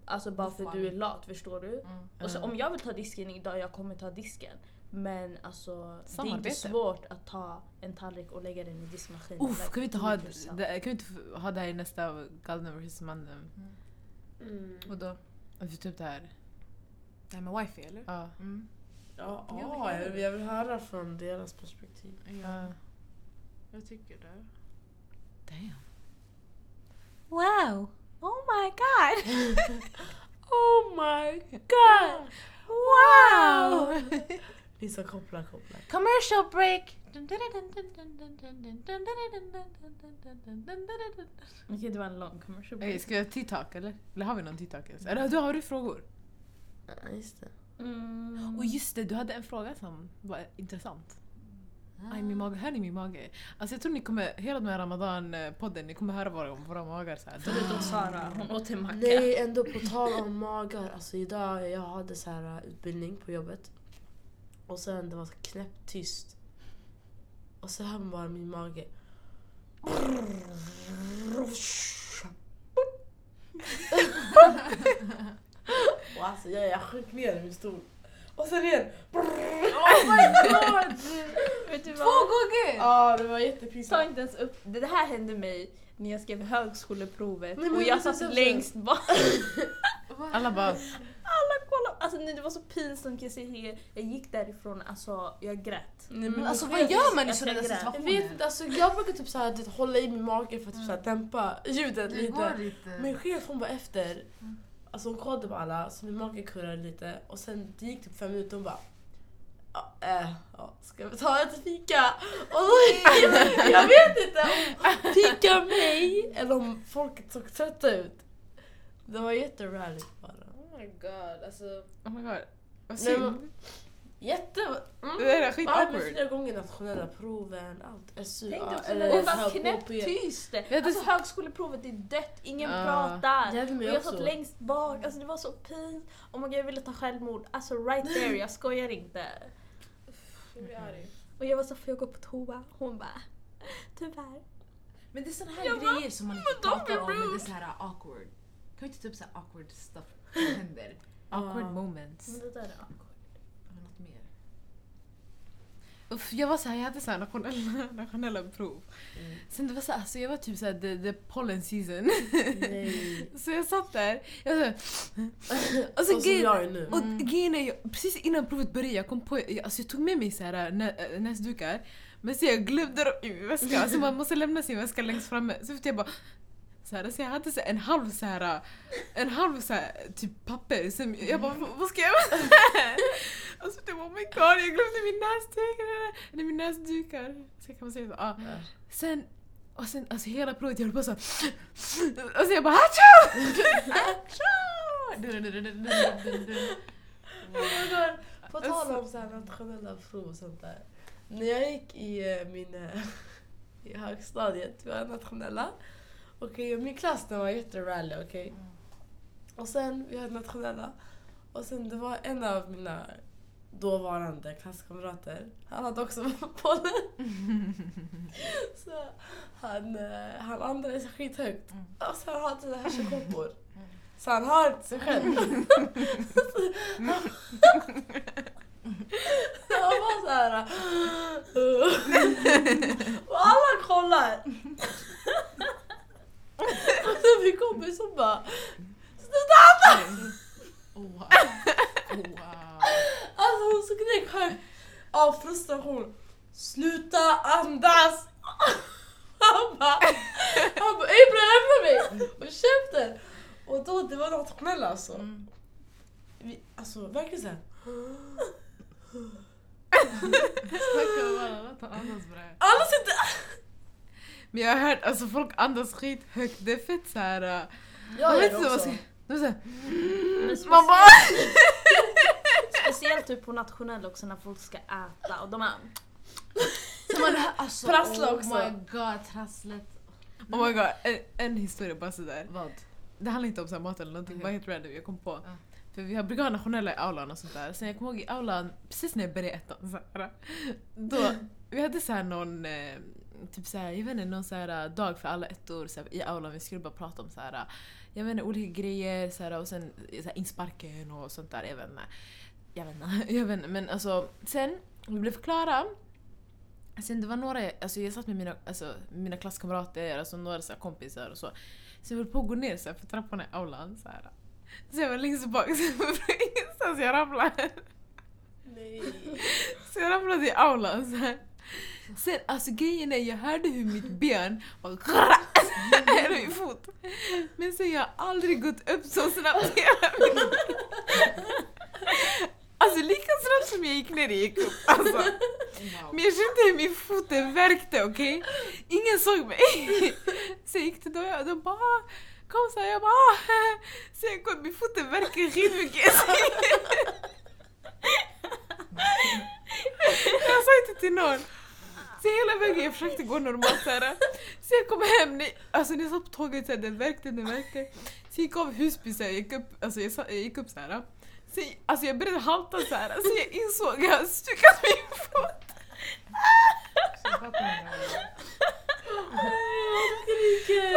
Alltså bara för Vad du är lat, förstår du? Mm. Och så, Mm. om jag vill ta disken idag, jag kommer ta disken. Men alltså det är inte Samarbete. svårt att ta en tallrik och lägga den i diskmaskinen. Uff, Like, kan vi inte ha det, kan vi inte ha det här i nästa Galden vs mannen? Mm. Vadå? Att vi tar upp det här. Det här med wifi eller? Ja. Mm. Ja, Ja, jag, vill, jag vill höra från deras perspektiv. Ja, Ja. Jag tycker det. Damn. Wow! Oh my god! [LAUGHS] Oh my god! Wow! [LAUGHS] Lisa koppla koppla. Commercial break! Okej, det var en lång commercial break. ska vi ha TikTok eller? Eller har vi någon TikTok ens? Eller du, har du frågor? Ja, just det. Mm. Och just det, du hade en fråga som var intressant. Aj, min mage, hör ni min mage? Alltså jag tror ni kommer, hela den här ramadan-podden, ni kommer höra våra, våra magar. Förutom Sara, hon åt en macka. Nej, ändå på tal om magar. Alltså idag, jag hade så här uh, utbildning på jobbet. Och sen det var så knäpptyst. Och så hör man bara min mage. [LAUGHS] Och alltså jag, jag sjönk ner i min stol. Och sen igen. Oh my god! Vet du Två vad? gånger! Ja, det var Ta jättepinsamt. inte ens upp det. Här hände mig när jag skrev högskoleprovet Nej, men och jag satt längst bak. [LAUGHS] Alla bara, Alla kollade. Alltså nej, det var så pinsamt jag säga. Jag gick därifrån, alltså jag grät. Nej, Men men alltså vad gör man i jag sådana. Jag situationer? vet inte, alltså jag brukar typ såhär, hålla i min mage för att typ, såhär, dämpa ljudet Det lite. går. Min chef hon bara efter, alltså hon kollade på alla så min mage kurrade lite och sen det gick typ fem minuter och hon bara Ja, äh, ja, ska vi ta ett fika? Och då, jag vet inte om fika mig eller om folket såg trötta ut. Det var jätterallyt bara. Oh my god, alltså. oh my god. Vad Nej, synd. Jätte... Mm. Det där är skit awkward. flera gånger nationella proven, allt. SU, Tänk också eller när det var knäpptyst. det- Alltså högskoleprovet är dött, ingen Ja. pratar. Och jag satt längst bak, alltså det var så pinsamt. Oh my god jag ville ta självmord. Alltså right there, jag skojar inte. Och jag var så, får jag gå på toa? Hon bara, tyvärr. Men det är såna här Jag bara, grejer som man inte pratar om, men det är rude. så här awkward. Kan vi inte ta upp så här awkward stuff [LAUGHS] händer? Awkward moments. Men det där är awkward. Eller något mer? Uff, jag var så här, jag hade så här nationella, [LAUGHS] nationella prov. Mm. Sen det var så här, alltså jag var typ så här, the, the pollen season. Nej. [LAUGHS] så jag satt där, jag var så här, [LAUGHS] och Så så som grejen- jag är nu. Och grejen är, jag, precis innan provet började, jag kom på, jag, alltså jag tog med mig så här nä, äh, näsdukar, men så jag glömde dem i min väska, alltså man måste lämna sin väska längst framme. Så jag bara så, här, så jag hade så en halv så här, en halv så här, typ papper, så jag bara "Vad- ska jag göra med det [LAUGHS] här?" Och så typ oh my god jag glömde min näsduk, eller min näsdukar. Så kan man säga så. Ja. Sen, och sen alltså hela provet jag höll på så Och [LAUGHS] så jag bara hacho! Oh my God. På tal om så här nationella prov och sånt där. När jag gick i eh, min eh, i högstadiet, vi hade nationella. Okej, och min klass den var jätterally, okej. Och sen, vi hade nationella. Och sen det var en av mina dåvarande klasskamrater, han hade också [LAUGHS] pollen. [LAUGHS] Så han, eh, han andades skithögt. Och så han hade hörselkoppor. [LAUGHS] Så han hör inte sig själv. Jag var så här. Och alla kollar. Och så min kompis som bara Oh, wow. Oh, wow. Alltså hon skrek högt av frustration. Sluta andas! Han bara, han bara Ibra lämna mig! Och käften! Och då, det var nationella alltså. Mm. Vi, alltså verkligen såhär. Snacka om alla, han andas bra. Alla sitter... Men jag har hört alltså folk andas skit högt, det är fett såhär... Uh, Jag vet gör inte det vad ska- de är såhär, Men man bara... Speciellt typ på nationell också när folk ska äta och de är Så man alltså, Prassla oh också. my god, trasslet. Oh my god, en, en historia bara sådär. Vad? Det handlar inte om så mat eller någonting, Okej. bara helt random jag kom på. Ja. För vi har brukar ha nationella i aulan och sånt där. Sen jag kommer ihåg i aulan, precis när jag började ettan, då, vi hade så här någon, eh, typ så här, jag vet inte, någon så här eh, dag för alla ettor så här, i aulan. Vi skulle bara prata om så här, jag vet inte, olika grejer så här, och sen så här, insparken och sånt där. Jag vet inte. Jag vet inte, [LAUGHS] jag vet inte. Men alltså, sen, vi blev klara. Sen det var några, alltså jag satt med mina, alltså, mina klasskamrater, alltså några så här, kompisar och så. Så jag höll på att gå ner så här, för trapporna i aulan. Så, här. så jag var längst bak, [LAUGHS] så jag ramlade. Nej. Så jag ramlade i aulan så här. Sen alltså grejen är, jag hörde hur mitt ben var eller min fot. Men sen jag har aldrig gått upp så snabbt i hela mitt liv. Alltså lika snabbt som jag gick ner, jag gick upp. Alltså. Men jag kände hur min fot värkte, okej? Ingen såg mig. Så jag gick till dem och de bara "Ah, kom så här, jag bara "Ah." Så jag kom, min fot värker skitmycket. Jag sa inte till någon. Så hela vägen jag försökte gå normalt såhär. Så jag kom hem, ni, alltså när jag satt på tåget så här, den värkte, den värkte. Så jag gick av Husby så här, jag gick upp, alltså jag, jag gick upp såhär. Så jag, alltså jag började halta såhär, så jag insåg att jag hade stukat min fot.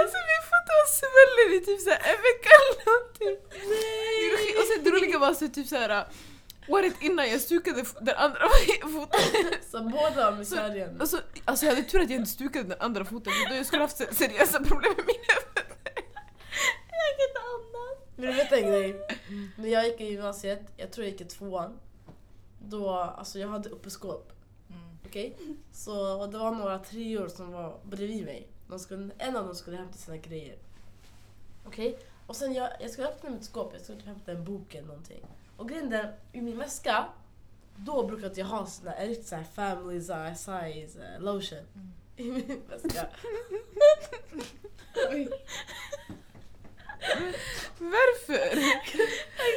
Alltså min fot var svullen i typ såhär en vecka eller någonting. Nej. Och sen det roliga var så typ såhär året innan jag stukade den andra [LAUGHS] foten. Så båda har misärien. Och så, alltså jag hade tur att jag inte stukade den andra foten för då jag skulle haft se- seriösa problem med mina fötter. Jag kan inte andas. Men du vet en grej? När jag gick i gymnasiet, jag tror jag gick i tvåan. Då, alltså jag hade uppe skåp. Mm. Okej? Så och det var några treor som var bredvid mig. De skulle, en av dem skulle hämta sina grejer. Okej? Och sen jag, jag skulle öppna mitt skåp, jag skulle typ hämta en bok eller någonting. Och grejen är, i min väska, då brukade jag ha såna här riktigt såhär family size, size eh, lotion. I min väska. [LAUGHS] Varför?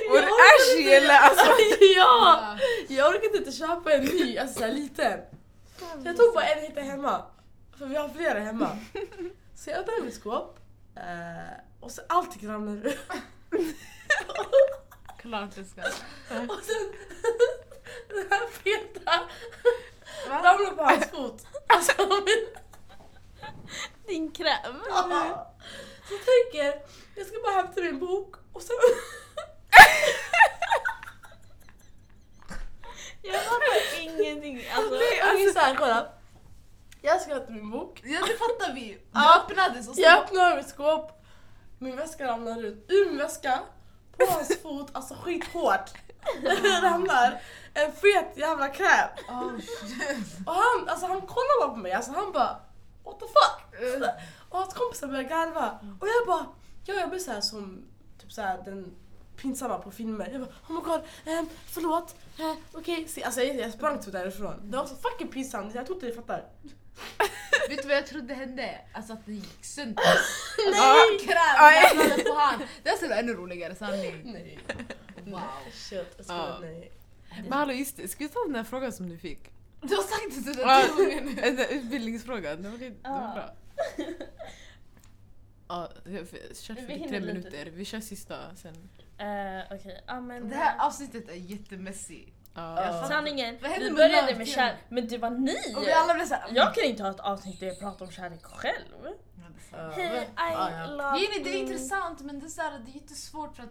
Var det ashy eller alltså? [LAUGHS] ja! Jag orkade inte köpa en ny, alltså såhär liten. Så jag tog bara en jag hittade hemma. För vi har flera hemma. [LAUGHS] Så jag öppnade mitt skåp. eh, och så allting ramlade ut. Klart det ska. Och sen [LAUGHS] den här feta ramlade på hans fot. Alltså, min, Din kräm. så jag tänker, jag ska bara hämta min bok och sen... Jag fattar ingenting. Alltså, Okej såhär kolla. Jag ska hämta min bok. Ja det fattar vi. Det Ja. öppnades och så... Jag öppnar mitt skåp, min väska ramlar ut ur min väska, på hans fot, alltså skithårt. [LAUGHS] ramlar en fet jävla kräm. Oh. Och han, alltså han kollar bara på mig, alltså han bara what the fuck? Och hans kompisar börjar garva. Och jag bara, jag, jag blir såhär som typ såhär den pinsamma på filmer. Jag bara oh my god, um, förlåt, uh, okej. Okay. Alltså jag, jag sprang typ därifrån. Det var så fucking pinsamt, jag tror inte ni fattar. [LAUGHS] Vet du vad jag trodde hände? Alltså att det gick sönder. [LAUGHS] Nej! Kräm på han. Det skulle vara ännu roligare sanning. Nej. Wow. Shit, jag skulle, Ja. nej. Men hallå just det, ska vi ta den där frågan som du fick? Du har sagt det sådär Ja, tio gånger nu. [LAUGHS] Den där utbildningsfrågan, den var, det var bra. [LAUGHS] Ja, vi- kör Vi för hinner tre lite. minuter, vi kör sista sen. Eh, Okej, ja men... Det här avsnittet är jättemessy. Ja. Ja. Sanningen, vi med började med kärlek, men det var ni! Och vi alla blev såhär... Jag kan inte ha ett avsnitt där jag pratar om kärlek själv. Hej, men- I ja. love Jenny, det är you. intressant men det är, så här, det är jättesvårt för att...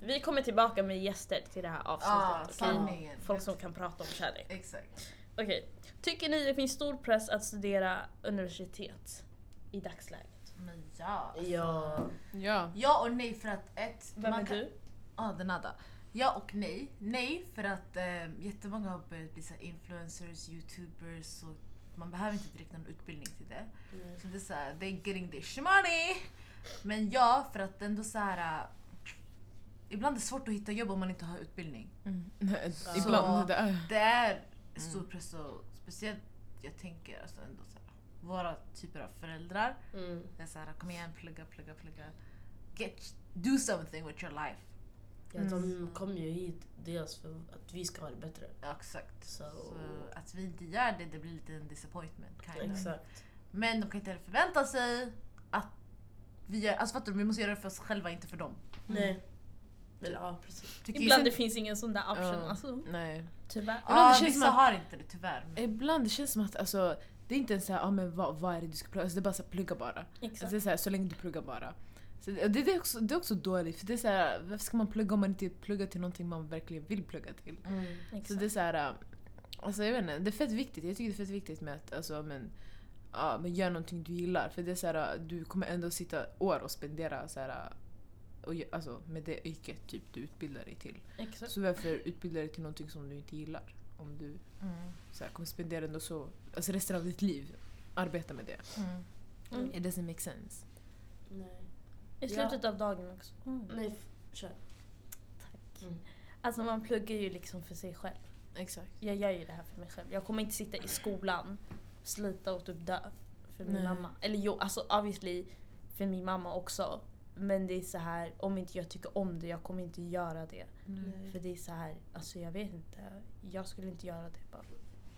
Vi kommer tillbaka med gäster till det här Ja, avsnittet. okej? sanningen. Folk som kan prata om kärlek. Exakt. Okej. Tycker ni det finns stor press att studera universitet i dagsläget? Men ja. Ja. ja. Ja och nej för att ett... Vem man är kan- du? Ja, den nada. Ja och nej. Nej för att eh, jättemånga har börjat bli influencers, youtubers så man behöver inte direkt någon utbildning till det. Så det är såhär, they're getting their money. Men ja, för att ändå så här. äh, Ibland är det svårt att hitta jobb om man inte har utbildning. Mm. Ibland, det är... Det är stor press och speciellt jag tänker alltså ändå så här, våra typer av föräldrar. Mm. Det är såhär, kom igen, plugga, plugga, plugga. Get, do something with your life. Ja, de kommer ju hit dels för att vi ska ha det bättre. Ja, exakt. Så, Så att vi inte gör det, det blir lite en disappointment. Kind of. exakt. Men de kan inte heller förvänta sig att vi gör, alltså fattar du, vi måste göra det för oss själva, inte för dem. Nej. Eller ja, precis. Tycker Ibland det finns ingen sån där option. Ja. alltså, Nej. tyvärr. Ibland Ja, det känns vissa att- har inte det tyvärr. Ibland det känns som att alltså, det är inte ens såhär, ah, men vad, vad är det du ska plugga? Alltså, det är bara så här, plugga bara. Alltså, Exakt. det är så, här, så länge du pluggar bara. Så det, det, är också, det är också dåligt, för det är så här, varför ska man plugga om man inte pluggar till någonting man verkligen vill plugga till? Så Exakt. det är så här, äh, alltså jag vet inte, det är fett viktigt. Jag tycker det är fett viktigt med att alltså, men, ja, men gör någonting du gillar. För det är så här, äh, du kommer ändå sitta år och spendera så här, äh, och, alltså, med det yrket typ, du utbildar dig till. Exakt. Så varför utbilda dig till någonting som du inte gillar? Om du Mm. så här, kommer spendera ändå så, alltså resten av ditt liv arbeta med det. Mm. Mm. It doesn't make sense. Nej. I slutet av dagen också. Mm. Nej, f- kör. Tack. Mm. Alltså man pluggar ju liksom för sig själv. Exakt. Jag gör ju det här för mig själv. Jag kommer inte sitta i skolan, slita och typ dö för min Nej. mamma. Eller jo, alltså obviously för min mamma också. Men det är så här, om inte jag tycker om det, jag kommer inte göra det. Nej. För det är så här, alltså jag vet inte. Jag skulle inte göra det bara.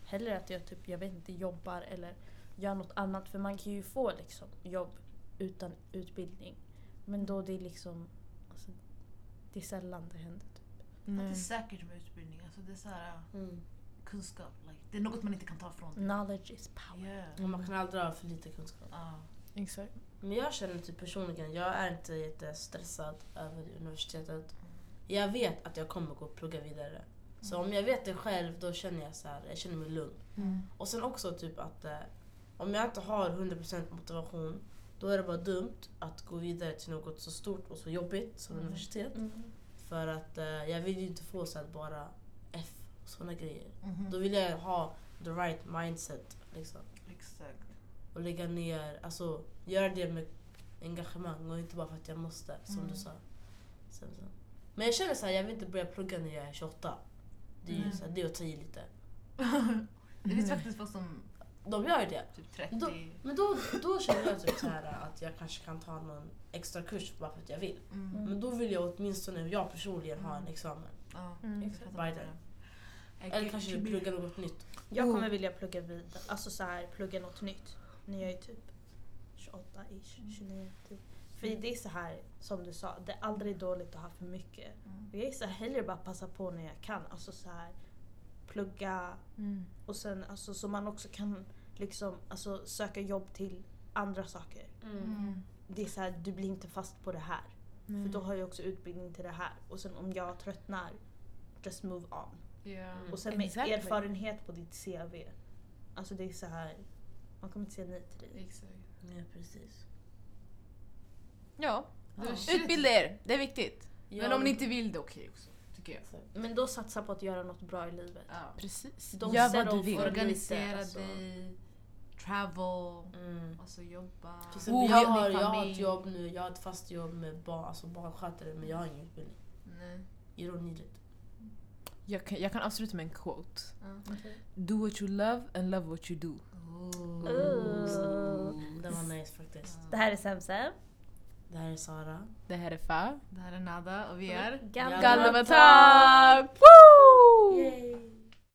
Hellre att jag typ, jag vet inte, jobbar eller gör något annat. För man kan ju få liksom jobb utan utbildning. Men då det är liksom, alltså, det är sällan det händer. Typ. Det är säkert med utbildning. Alltså det är så här, Mm. kunskap. Like, det är något man inte kan ta från dig. Knowledge is power. Yeah. Och Man kan aldrig ha för lite kunskap. Ja. Exakt. Men jag känner typ personligen, jag är inte jättestressad över universitetet. Jag vet att jag kommer gå och plugga vidare. Så om jag vet det själv då känner jag så här, jag känner mig lugn. Mm. Och sen också typ att eh, om jag inte har 100% motivation då är det bara dumt att gå vidare till något så stort och så jobbigt som Mm. universitet. Mm. För att eh, jag vill ju inte få så här bara F och såna grejer. Mhm. Då vill jag ha the right mindset liksom. Exakt. Och lägga ner, alltså göra det med engagemang och inte bara för att jag måste som Mm. du sa. Sen, så. Men jag känner så här, jag vill inte börja plugga när jag är 28. Det är ju Mm. så här, det är att ta i lite. [LAUGHS] det finns faktiskt folk som De gör det. typ 30... Då, men då, då känner jag typ så här att jag kanske kan ta någon extra kurs bara för att jag vill. Mm. Men då vill jag åtminstone, jag personligen, ha en examen. Ja. Mm. vad there. det är. Eller kanske plugga något nytt. Jag Oh. kommer vilja plugga vidare, alltså så här, plugga något nytt. När jag är typ 28-ish, 29 typ. För det är så här, som du sa, det är aldrig dåligt att ha för mycket. Mm. Jag är så här, hellre bara passa på när jag kan. Alltså så här, plugga Mm. och sen alltså, så man också kan liksom, alltså, söka jobb till andra saker. Mm. Det är så här, du blir inte fast på det här. Mm. För då har jag också utbildning till det här. Och sen om jag tröttnar, just move on. Yeah. Och sen med Exactly. erfarenhet på ditt CV. Alltså det är så här, man kommer inte säga nej till dig. Exakt. Ja, precis. Ja. Ja. Utbilda er, det är viktigt. Men om ni inte vill det, okej också. Tycker jag. Men då satsa på att göra något bra i livet. Ja. Precis. De Gör vad du vill. Organisera alltså. dig, travel, Mm. alltså jobba. Exempel, Oh, jag, ja. har, jag har ett jobb nu, jag har ett fast jobb med barn, alltså barnskötare men jag har ingen utbildning. Nej. You don't need it. Jag kan, jag kan avsluta med en quote. Ja. Do what you love and love what you do. Ooh. Det var nice faktiskt. Det här är Semsem. Det här är Sara. Det här är Fa. Det här är Nada och vi är... Woo! Yay!